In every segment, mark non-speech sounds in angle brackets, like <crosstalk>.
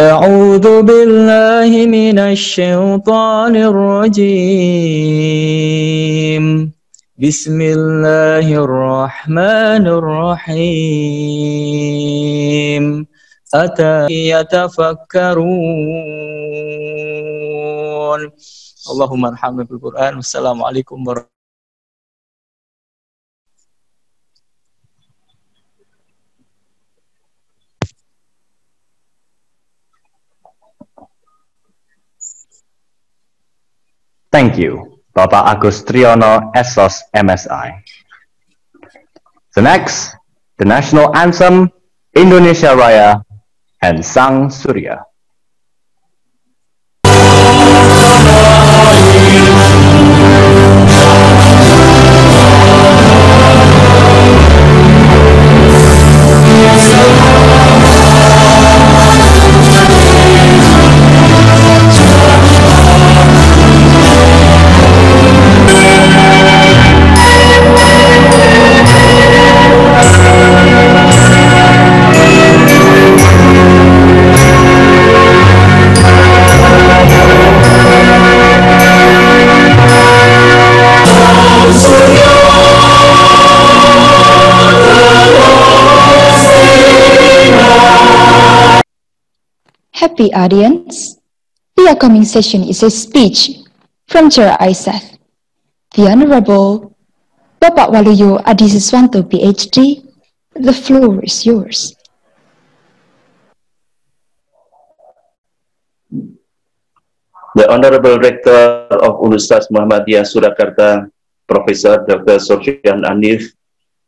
أعوذ بالله من الشيطان الرجيم. بسم الله الرحمن الرحيم. أتى يتفكرون. اللهم ارحمنا بالقرآن. والسلام عليكم ورحمة Thank you, Bapak Agus Triyono, Esos MSI. The next, the national anthem, Indonesia Raya, and Sang Surya. Happy audience, the upcoming session is a speech from Chair Aiseth. The Honorable Bapak Waluyo Adisiswanto PhD, the floor is yours. The Honorable Rector of Universitas Muhammadiyah Surakarta, Professor Dr. Sofyan Anif,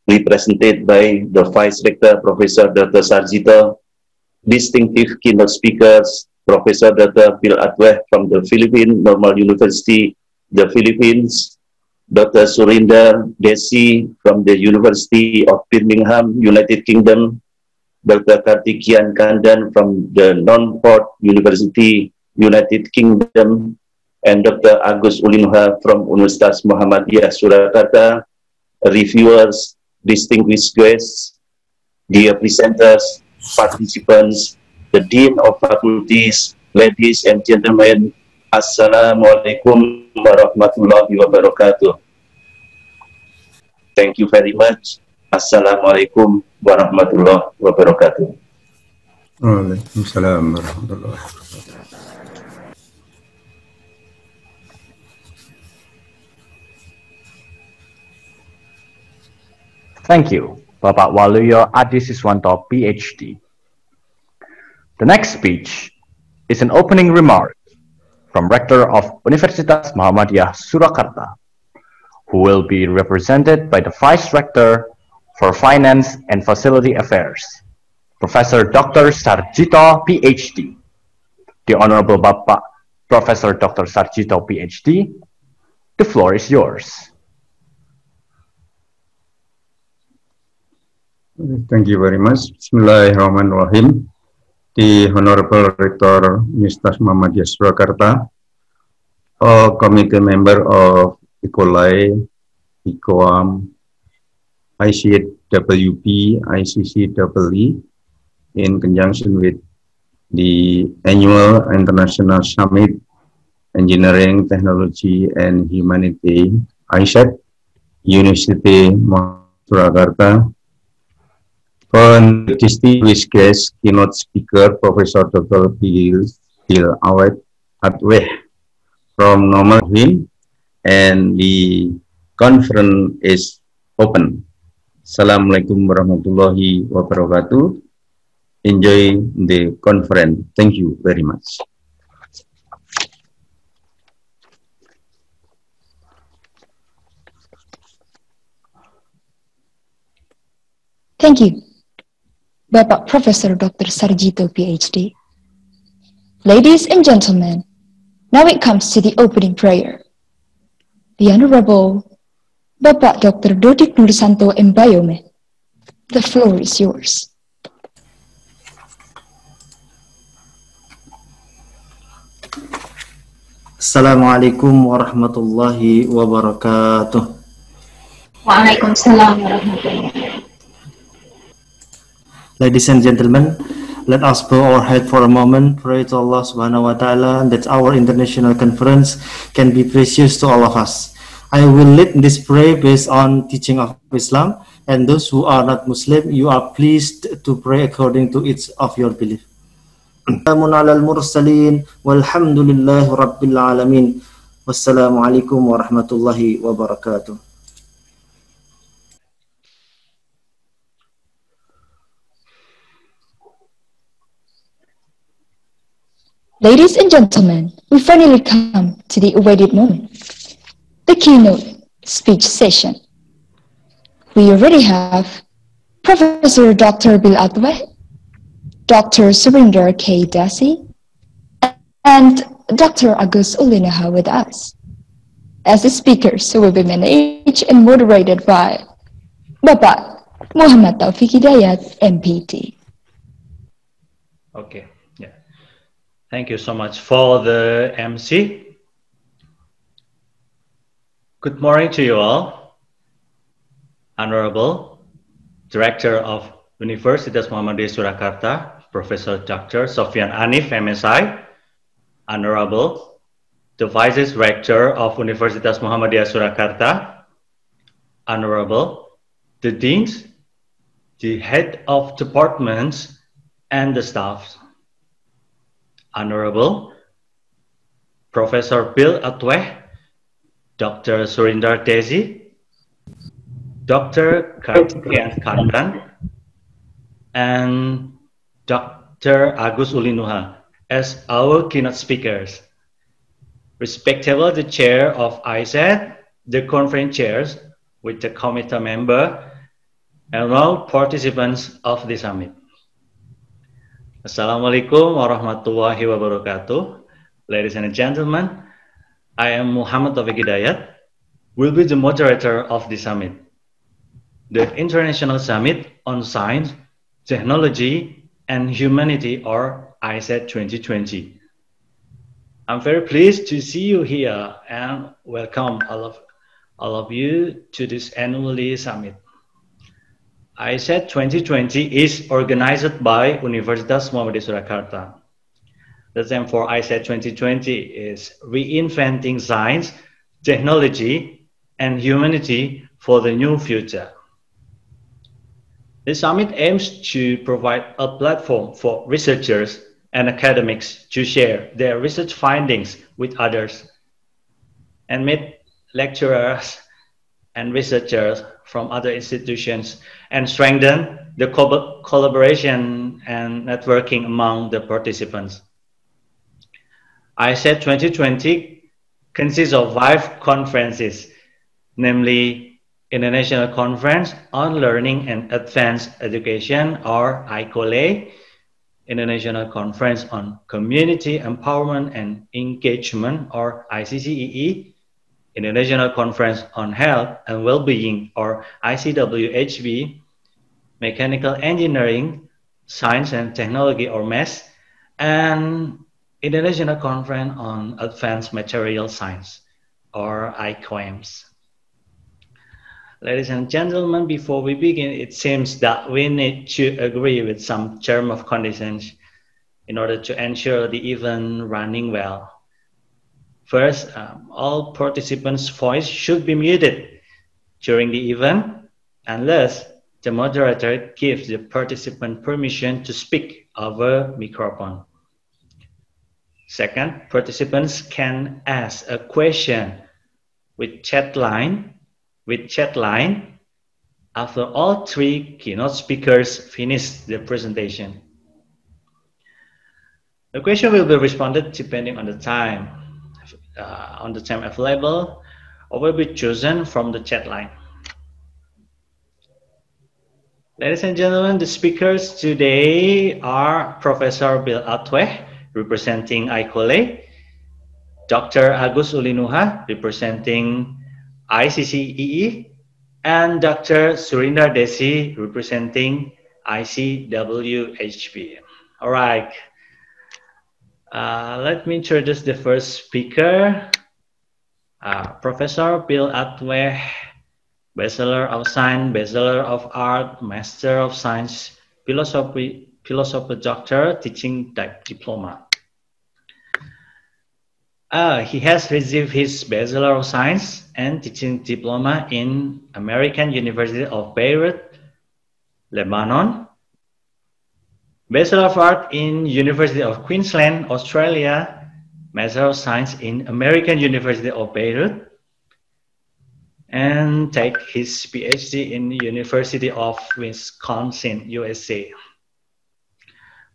represented by the Vice Rector, Professor Dr. Sarjito, distinctive keynote speakers, Professor Dr. Bill Atweh from the Philippine Normal University, the Philippines, Dr. Surinder Desi from the University of Birmingham, United Kingdom, Dr. Kartikian Kandan from the Nonport University, United Kingdom, and Dr. Agus Ulinha from Universitas Muhammadiyah Surakarta, reviewers, distinguished guests, dear presenters, participants, the Dean of Faculties, ladies and gentlemen, Assalamualaikum warahmatullahi wabarakatuh. Thank you very much. Assalamualaikum warahmatullahi wabarakatuh. Waalaikumsalam warahmatullahi wabarakatuh. Thank you, Bapak Waluyo Adisiswanto, PhD. The next speech is an opening remark from Rector of Universitas Muhammadiyah Surakarta, who will be represented by the Vice Rector for Finance and Facility Affairs, Professor Dr. Sarjito, PhD. The Honorable Bapak Professor Dr. Sarjito, PhD, the floor is yours. Thank you very much. Bismillahirrahmanirrahim. The Honorable Rector Universitas Muhammadiyah Surakarta, all committee member of ECOLI, ECOAM, ICWP, ICCEE, in conjunction with the annual International Summit Engineering, Technology, and Humanity, ISET, University Surakarta, on distinguished guest, keynote speaker, Professor Dr. Bill, Bill Awet Atweh from Normal Hill, and the conference is open. Assalamualaikum warahmatullahi wabarakatuh. Enjoy the conference. Thank you very much. Thank you, Bapak Professor Dr. Sarjito, PhD. Ladies and gentlemen, now it comes to the opening prayer. The Honorable Bapak Dr. Dodik Nursanto Mbayome. The floor is yours. Assalamualaikum warahmatullahi wabarakatuh. Waalaikumsalam warahmatullahi wabarakatuh. Ladies and gentlemen, let us bow our head for a moment, pray to Allah subhanahu wa ta'ala that our international conference can be precious to all of us. I will lead this prayer based on teaching of Islam and those who are not Muslim, you are pleased to pray according to each of your belief. Salamun. Wassalamualaikum warahmatullahi wabarakatuh. Ladies and gentlemen, we finally come to the awaited moment, the keynote speech session. We already have Professor Dr. Bill Atweh, Dr. Surinder K. Dhesi, and Dr. Agus Ulinuha with us. As the speakers we will be managed and moderated by Bapak Muhammad Taufik Hidayat, MPT. Okay. Thank you so much for the MC. Good morning to you all. Honorable Director of Universitas Muhammadiyah Surakarta, Professor Dr. Sofyan Anif, MSI, Honorable the Vice Rector of Universitas Muhammadiyah Surakarta, Honorable the Deans, the Head of Departments, and the staff. Honorable Professor Bill Atweh, Dr. Surinder Dhesi, Dr. Kartikeyan Kandan, and Dr. Agus Ulinuha as our keynote speakers. Respectable the chair of ISET, the conference chairs with the committee member, and all participants of the summit. Assalamualaikum warahmatullahi wabarakatuh. Ladies and gentlemen, I am Muhammad Taufik Hidayat, will be the moderator of the summit. The International Summit on Science, Technology, and Humanity, or ISET 2020. I'm very pleased to see you here and welcome all of, all of you to this annually summit. ISET 2020 is organized by Universitas Muhammadiyah Surakarta. The theme for ISET 2020 is Reinventing Science, Technology, and Humanity for the New Future. The summit aims to provide a platform for researchers and academics to share their research findings with others and meet lecturers and researchers from other institutions and strengthen the co collaboration and networking among the participants. ISET 2020 consists of five conferences, namely International Conference on Learning and Advanced Education, or ICOLE, International Conference on Community Empowerment and Engagement, or ICCEE, International Conference on Health and Well-being, or ICWHB, Mechanical Engineering, Science and Technology, or MES, and International Conference on Advanced Material Science, or ICOMS. Ladies and gentlemen, before we begin, it seems that we need to agree with some term of conditions in order to ensure the event running well. First, um, all participants' voice should be muted during the event unless the moderator gives the participant permission to speak over microphone. Second, participants can ask a question with chat line, with chat line after all three keynote speakers finish the presentation. The question will be responded depending on the time uh, on the time available or will be chosen from the chat line. Ladies and gentlemen, the speakers today are Professor Bill Atweh, representing ICOLE, Dr. Agus Ulinuha, representing ICCEE, and Dr. Surinder Dhesi, representing ICWHB. All right, uh, let me introduce the first speaker, uh, Professor Bill Atweh, Bachelor of Science, Bachelor of Art, Master of Science, philosophy, philosophy doctor teaching diploma. Uh, he has received his Bachelor of Science and Teaching Diploma in American University of Beirut, Lebanon. Bachelor of Art in University of Queensland, Australia. Master of Science in American University of Beirut. And take his PhD in University of Wisconsin, USA.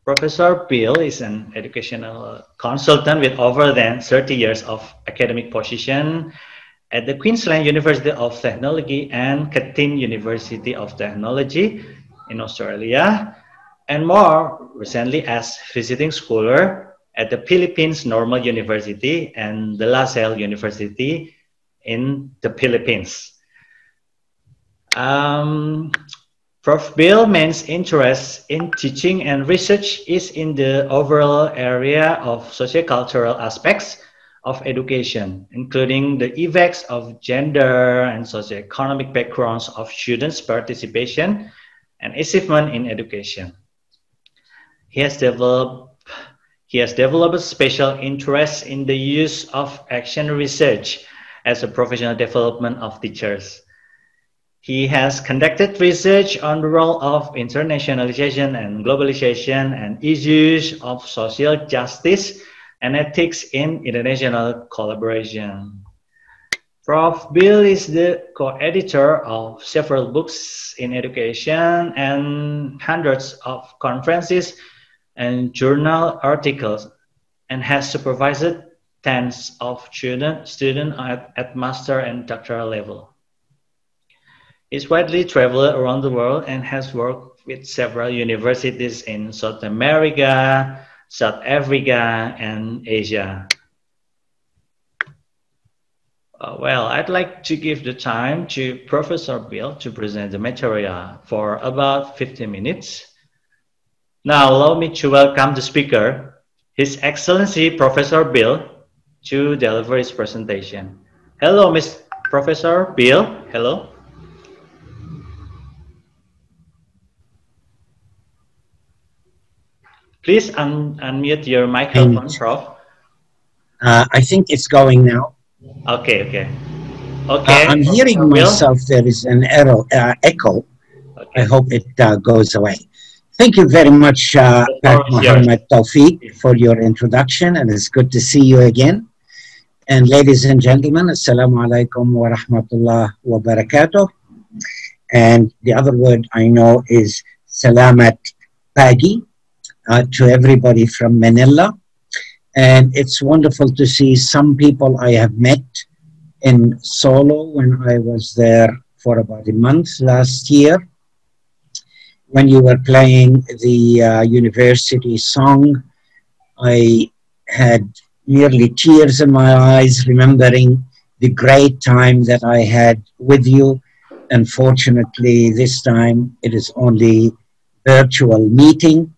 Professor Bill is an educational consultant with over than 30 years of academic position at the Queensland University of Technology and Curtin University of Technology in Australia, and more recently as visiting scholar at the Philippines Normal University and the La Salle University in the Philippines. Um, Prof. Bill Main's interest in teaching and research is in the overall area of sociocultural aspects of education, including the effects of gender and socioeconomic backgrounds of students' participation and achievement in education. He has developed he has developed a special interest in the use of action research as a professional development of teachers. He has conducted research on the role of internationalization and globalization and issues of social justice and ethics in international collaboration. Prof. Bill is the co-editor of several books in education and hundreds of conferences and journal articles and has supervised tens of students student at, at master and doctoral level. He's widely traveled around the world and has worked with several universities in South America, South Africa, and Asia. Uh, well, I'd like to give the time to Professor Bill to present the material for about 15 minutes. Now, allow me to welcome the speaker, His Excellency Professor Bill, to deliver his presentation. Hello, Miss Professor Bill. Hello. Please un unmute your microphone, Prof. Uh, I think it's going now. Okay, okay. Okay. Uh, I'm hearing myself. There is an error, uh, echo. Okay. I hope it uh, goes away. Thank you very much, uh, The Pat floor is yours. Muhammad Taufik, for your introduction, and it's good to see you again. And ladies and gentlemen, Assalamu alaikum wa rahmatullah wa barakatuh. And the other word I know is Salamat Pagi uh, to everybody from Manila. And it's wonderful to see some people I have met in Solo when I was there for about a month last year. When you were playing the uh, university song, I had nearly tears in my eyes, remembering the great time that I had with you. Unfortunately, this time it is only virtual meeting.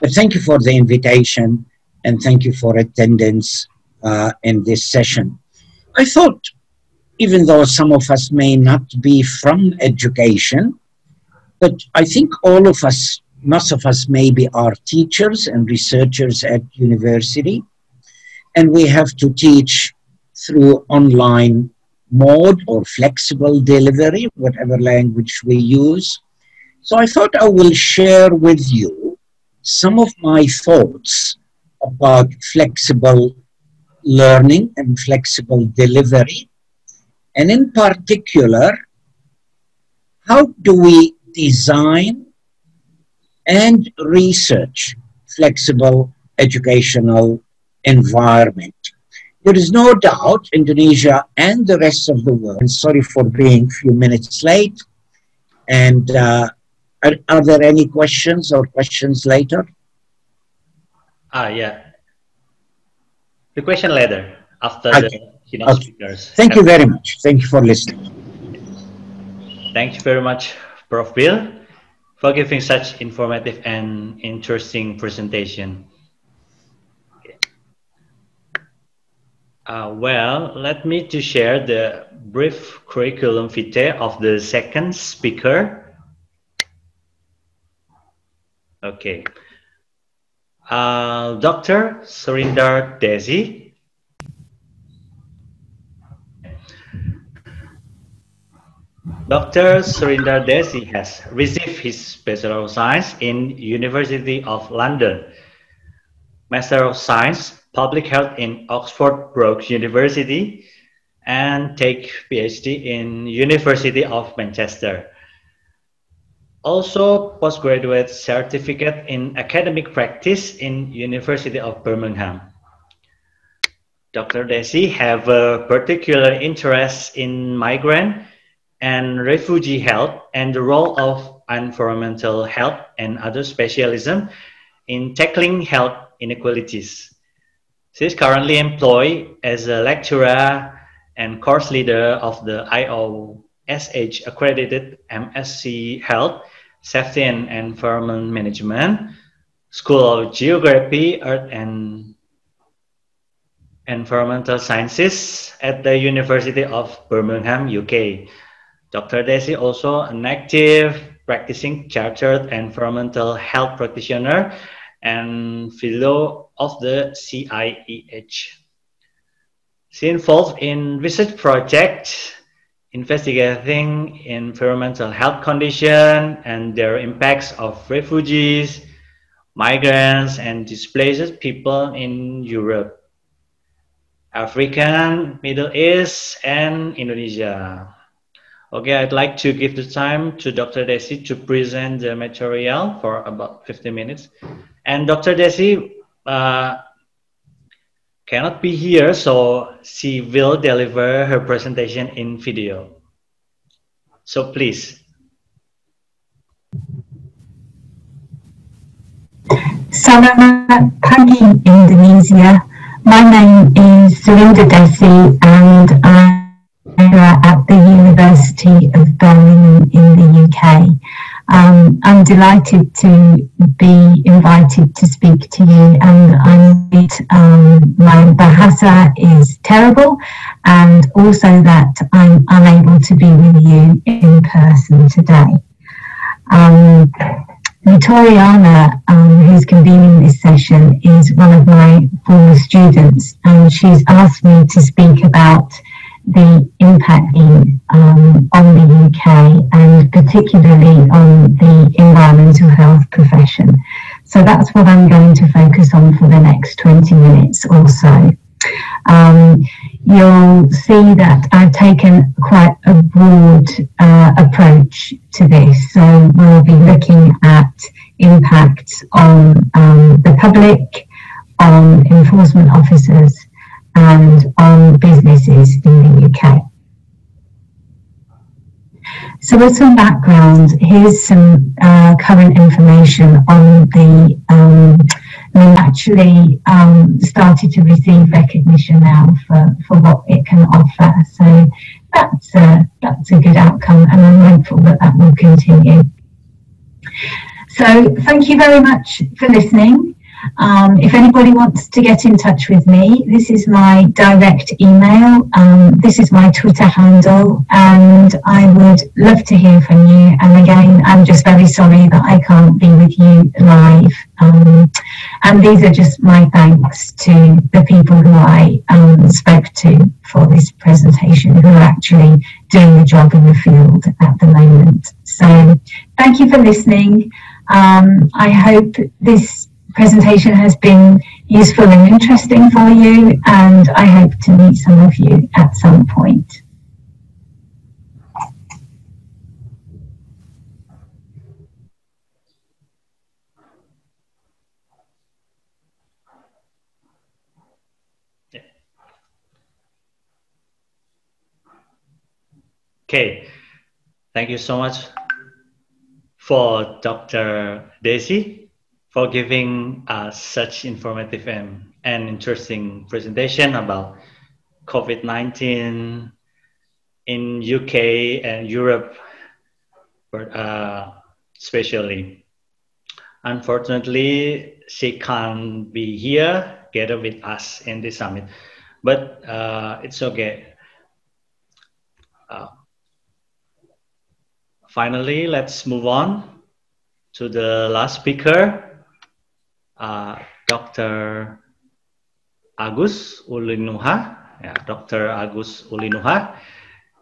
But thank you for the invitation and thank you for attendance uh, in this session. I thought, even though some of us may not be from education, but I think all of us, most of us maybe are teachers and researchers at university, and we have to teach through online mode or flexible delivery, whatever language we use. So I thought I will share with you some of my thoughts about flexible learning and flexible delivery. And in particular, how do we design and research flexible educational environment? There is no doubt Indonesia and the rest of the world, and sorry for being a few minutes late, and uh, are, are there any questions or questions later? Ah, yeah. The question later after Okay. the keynote Okay. speakers. Thank you very much. Thank you for listening. Thank you very much, Prof. Bill, for giving such informative and interesting presentation. Uh, well, let me to share the brief curriculum vitae of the second speaker. Okay. Uh, Dr. Surinder Dhesi. Dr. Surinder Dhesi has received his Bachelor of Science in University of London, Master of Science, Public Health in Oxford Brookes University, and take PhD in University of Manchester. Also postgraduate certificate in academic practice in University of Birmingham. Dr. Dhesi have a particular interest in migrant and refugee health and the role of environmental health and other specialism in tackling health inequalities. She is currently employed as a lecturer and course leader of the IOSH accredited MSc Health, Safety and Environment Management, School of Geography, Earth and Environmental Sciences at the University of Birmingham, UK. Dr. Dhesi also an active practicing chartered environmental health practitioner and fellow of the CIEH. She involved in research projects investigating environmental health conditions and their impacts of refugees, migrants, and displaced people in Europe, African, Middle East, and Indonesia. Okay, I'd like to give the time to Dr. Dhesi to present the material for about 50 minutes. And Dr. Dhesi uh, cannot be here, so she will deliver her presentation in video. So please. Selamat pagi, Indonesia. My name is Surinder Dhesi and I'm at the University of Birmingham in the UK. Um, I'm delighted to be invited to speak to you, and I'm um, my Bahasa is terrible, and also that I'm unable to be with you in person today. Um, Victoriana, um, who's convening this session, is one of my former students, and she's asked me to speak about the impact um, on the UK and particularly on the environmental health profession. So that's what I'm going to focus on for the next 20 minutes or so. Um, you'll see that I've taken quite a broad uh, approach to this. So we'll be looking at impacts on um, the public, on enforcement officers, and on businesses in the UK. So with some background, here's some uh, current information on the, um, we actually um, started to receive recognition now for, for what it can offer. So that's a, that's a good outcome and I'm hopeful that that will continue. So thank you very much for listening. Um, if anybody wants to get in touch with me, this is my direct email. Um, this is my Twitter handle, and I would love to hear from you. And again, I'm just very sorry that I can't be with you live. Um, and these are just my thanks to the people who I um, spoke to for this presentation, who are actually doing the job in the field at the moment. So, thank you for listening. Um, I hope this presentation has been useful and interesting for you, and I hope to meet some of you at some point. Okay, thank you so much for Dr. Dhesi for giving us such informative and, and interesting presentation about COVID-19 in UK and Europe, but uh, especially. Unfortunately, she can't be here together with us in the summit, but uh, it's okay. Uh, finally, let's move on to the last speaker, uh, Dr. Agus Ulinuha. Yeah, Dr. Agus Ulinuha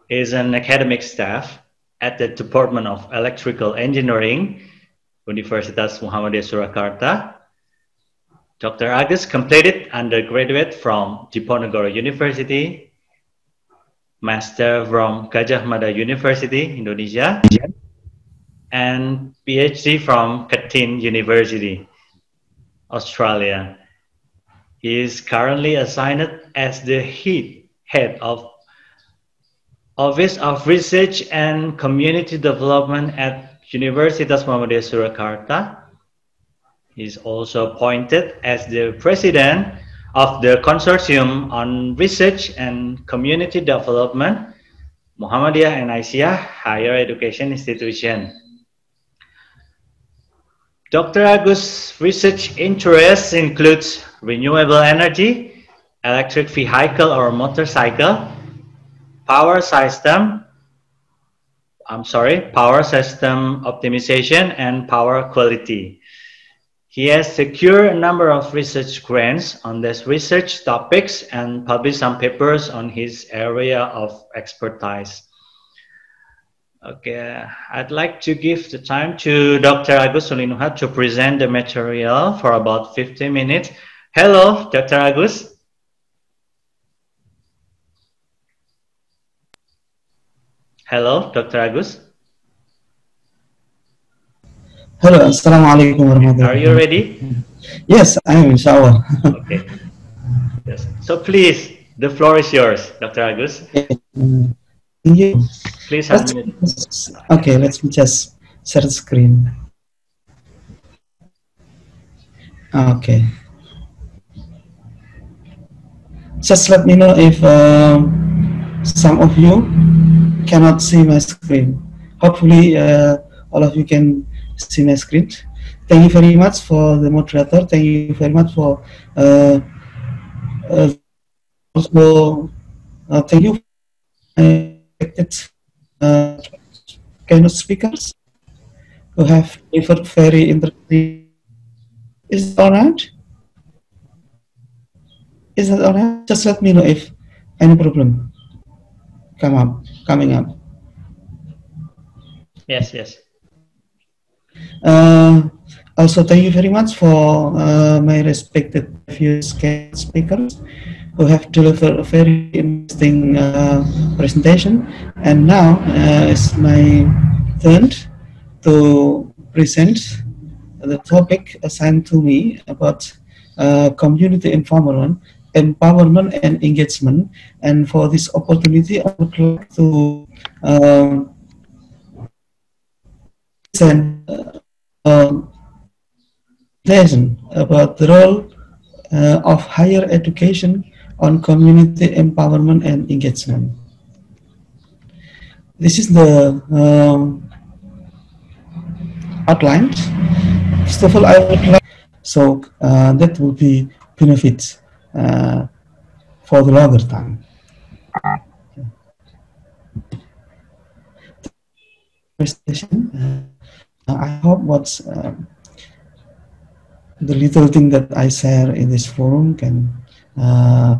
is an academic staff at the Department of Electrical Engineering, Universitas Muhammadiyah Surakarta. Dr. Agus completed undergraduate from Diponegoro University, master from Gadjah Mada University, Indonesia, and PhD from Curtin University, Australia. He is currently assigned as the head, head of Office of Research and Community Development at Universitas Muhammadiyah Surakarta. He is also appointed as the president of the Consortium on Research and Community Development, Muhammadiyah and Aisyah Higher Education Institution. Dr. Agus' research interests includes renewable energy, electric vehicle or motorcycle, power system, I'm sorry, power system optimization and power quality. He has secured a number of research grants on these research topics and published some papers on his area of expertise. Okay, I'd like to give the time to Dr. Agus Ulinuha to present the material for about 15 minutes. Hello, Dr. Agus. Hello, Dr. Agus. Hello, Assalamu alaikum warahmatullahi Are you ready? Yes, I am, inshallah. <laughs> okay. Yes. So please, the floor is yours, Dr. Agus. You. Please Let's- okay, let me just share the screen. Okay. Just let me know if um, some of you cannot see my screen. Hopefully, uh, all of you can see my screen. Thank you very much for the moderator. Thank you very much for uh, uh, also uh, thank you. Uh, uh, kind of speakers who have delivered very interesting. Is it alright? Is it alright? Just let me know if any problem come up, coming up. Yes, yes. Uh, also, thank you very much for uh, my respected few speakers who have delivered a very interesting uh, presentation. And now uh, it's my turn to present the topic assigned to me about uh, community empowerment, empowerment and engagement. And for this opportunity, I would like to uh, present uh, um, about the role uh, of higher education on community empowerment and engagement. This is the um, outline. First of all, I would like so uh, that will be benefits uh, for the longer time. Presentation. Uh, I hope what's um, the little thing that I share in this forum can uh,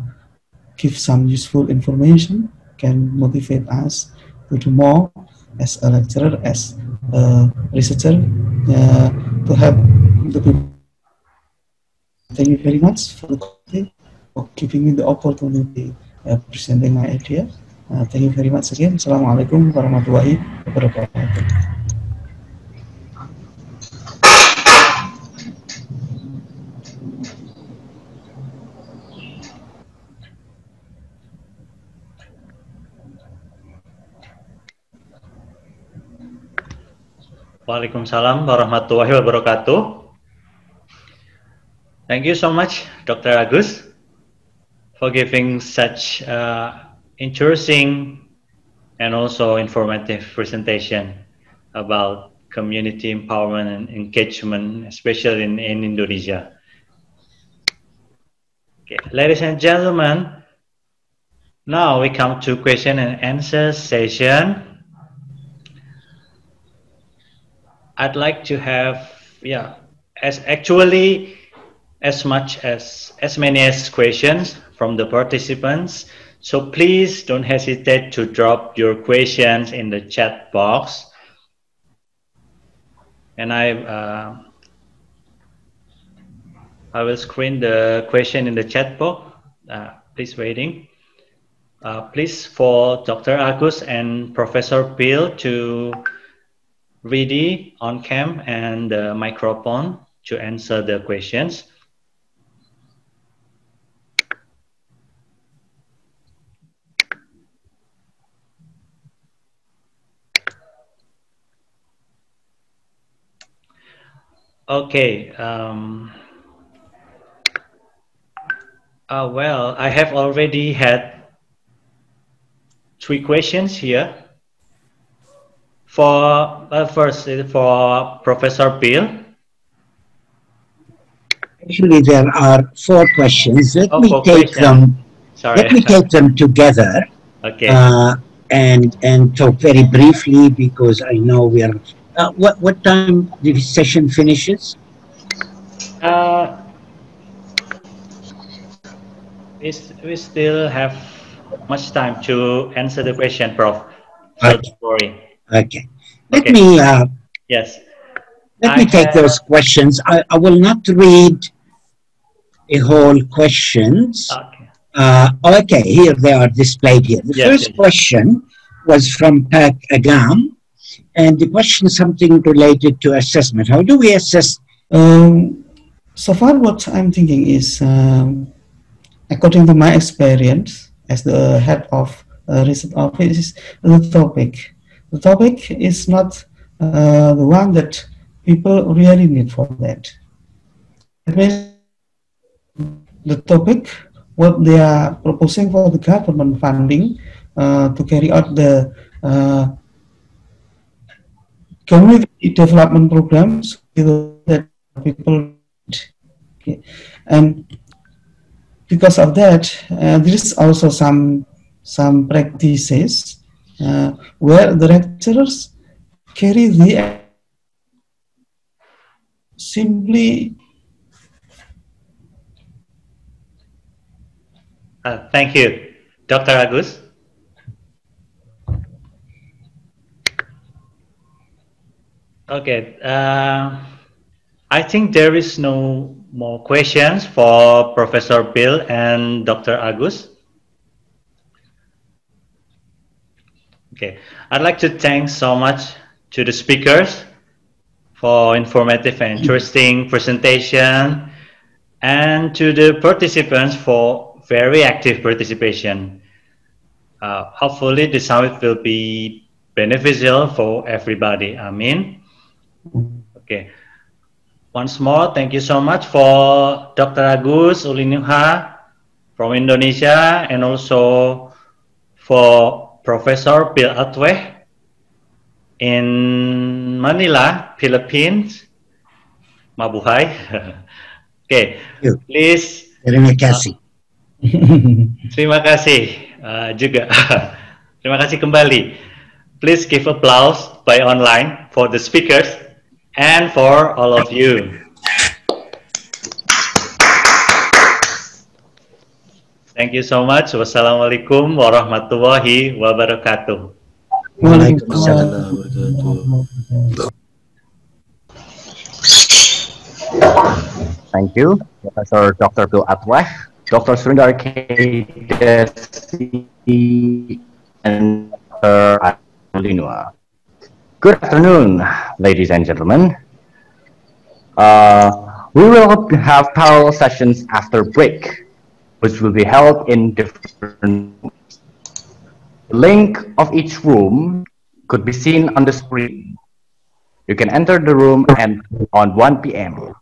give some useful information, can motivate us to do more as a lecturer, as a researcher, uh, to help the people. Thank you very much for, the, for giving me the opportunity uh, presenting my idea. Uh, thank you very much again. Assalamualaikum warahmatullahi wabarakatuh. Waalaikumsalam warahmatullahi wabarakatuh. Thank you so much, Dr. Agus, for giving such uh, interesting and also informative presentation about community empowerment and engagement, especially in, in Indonesia. Okay, ladies and gentlemen, now we come to question and answer session. I'd like to have, yeah, as actually as much as as many as questions from the participants. So please don't hesitate to drop your questions in the chat box. And I uh, I will screen the question in the chat box. Uh, please waiting. Uh, please for Dr. Agus and Professor Bill to ready on cam and the microphone to answer the questions. Okay. Um, uh, well, I have already had three questions here. For uh, first, uh, for Professor Bill. Actually, there are four questions. Let Oh, me take questions. them. Sorry. Let me take them together Okay. uh, and and talk very briefly because I know we are. Uh, what what time the session finishes? Uh, we, we still have much time to answer the question, Prof. So Okay. don't worry. Okay. Let Okay. me uh, Yes. let I me take those questions. I, I will not read a whole questions. Okay. Uh, okay, here they are displayed here. The Yes, first yes. question was from Pak Agam, and the question is something related to assessment. How do we assess? Um, so far, what I'm thinking is, um, according to my experience as the head of uh, research office, is the topic. The topic is not uh, the one that people really need for that. The topic, what they are proposing for the government funding uh, to carry out the uh, community development programs that people okay. and because of that uh, there is also some some practices where the lecturers carry the simply Uh, thank you. Dr. Agus? Okay. Uh, I think there is no more questions for Professor Bill and Dr. Agus. Okay. I'd like to thank so much to the speakers for informative and interesting presentation and to the participants for very active participation. Uh, hopefully the summit will be beneficial for everybody. I mean, Okay. Once more, thank you so much for Dr. Agus Ulinuha from Indonesia and also for Professor Bill Atweh in Manila, Philippines. Mabuhay. <laughs> okay, please. Terima kasih. Terima kasih uh, juga. <laughs> Terima kasih kembali. Please give applause by online for the speakers and for all of you. Thank you so much. Wassalamualaikum warahmatullahi wabarakatuh. Waalaikumsalam. Thank you, Professor Dr. Bill Atweh, Dr. Sundar K. Dhesi, and Dr. Ulinuha. Good afternoon, ladies and gentlemen. Uh, we will have parallel sessions after break, which will be held in different rooms. The link of each room could be seen on the screen. You can enter the room and on 1 p.m.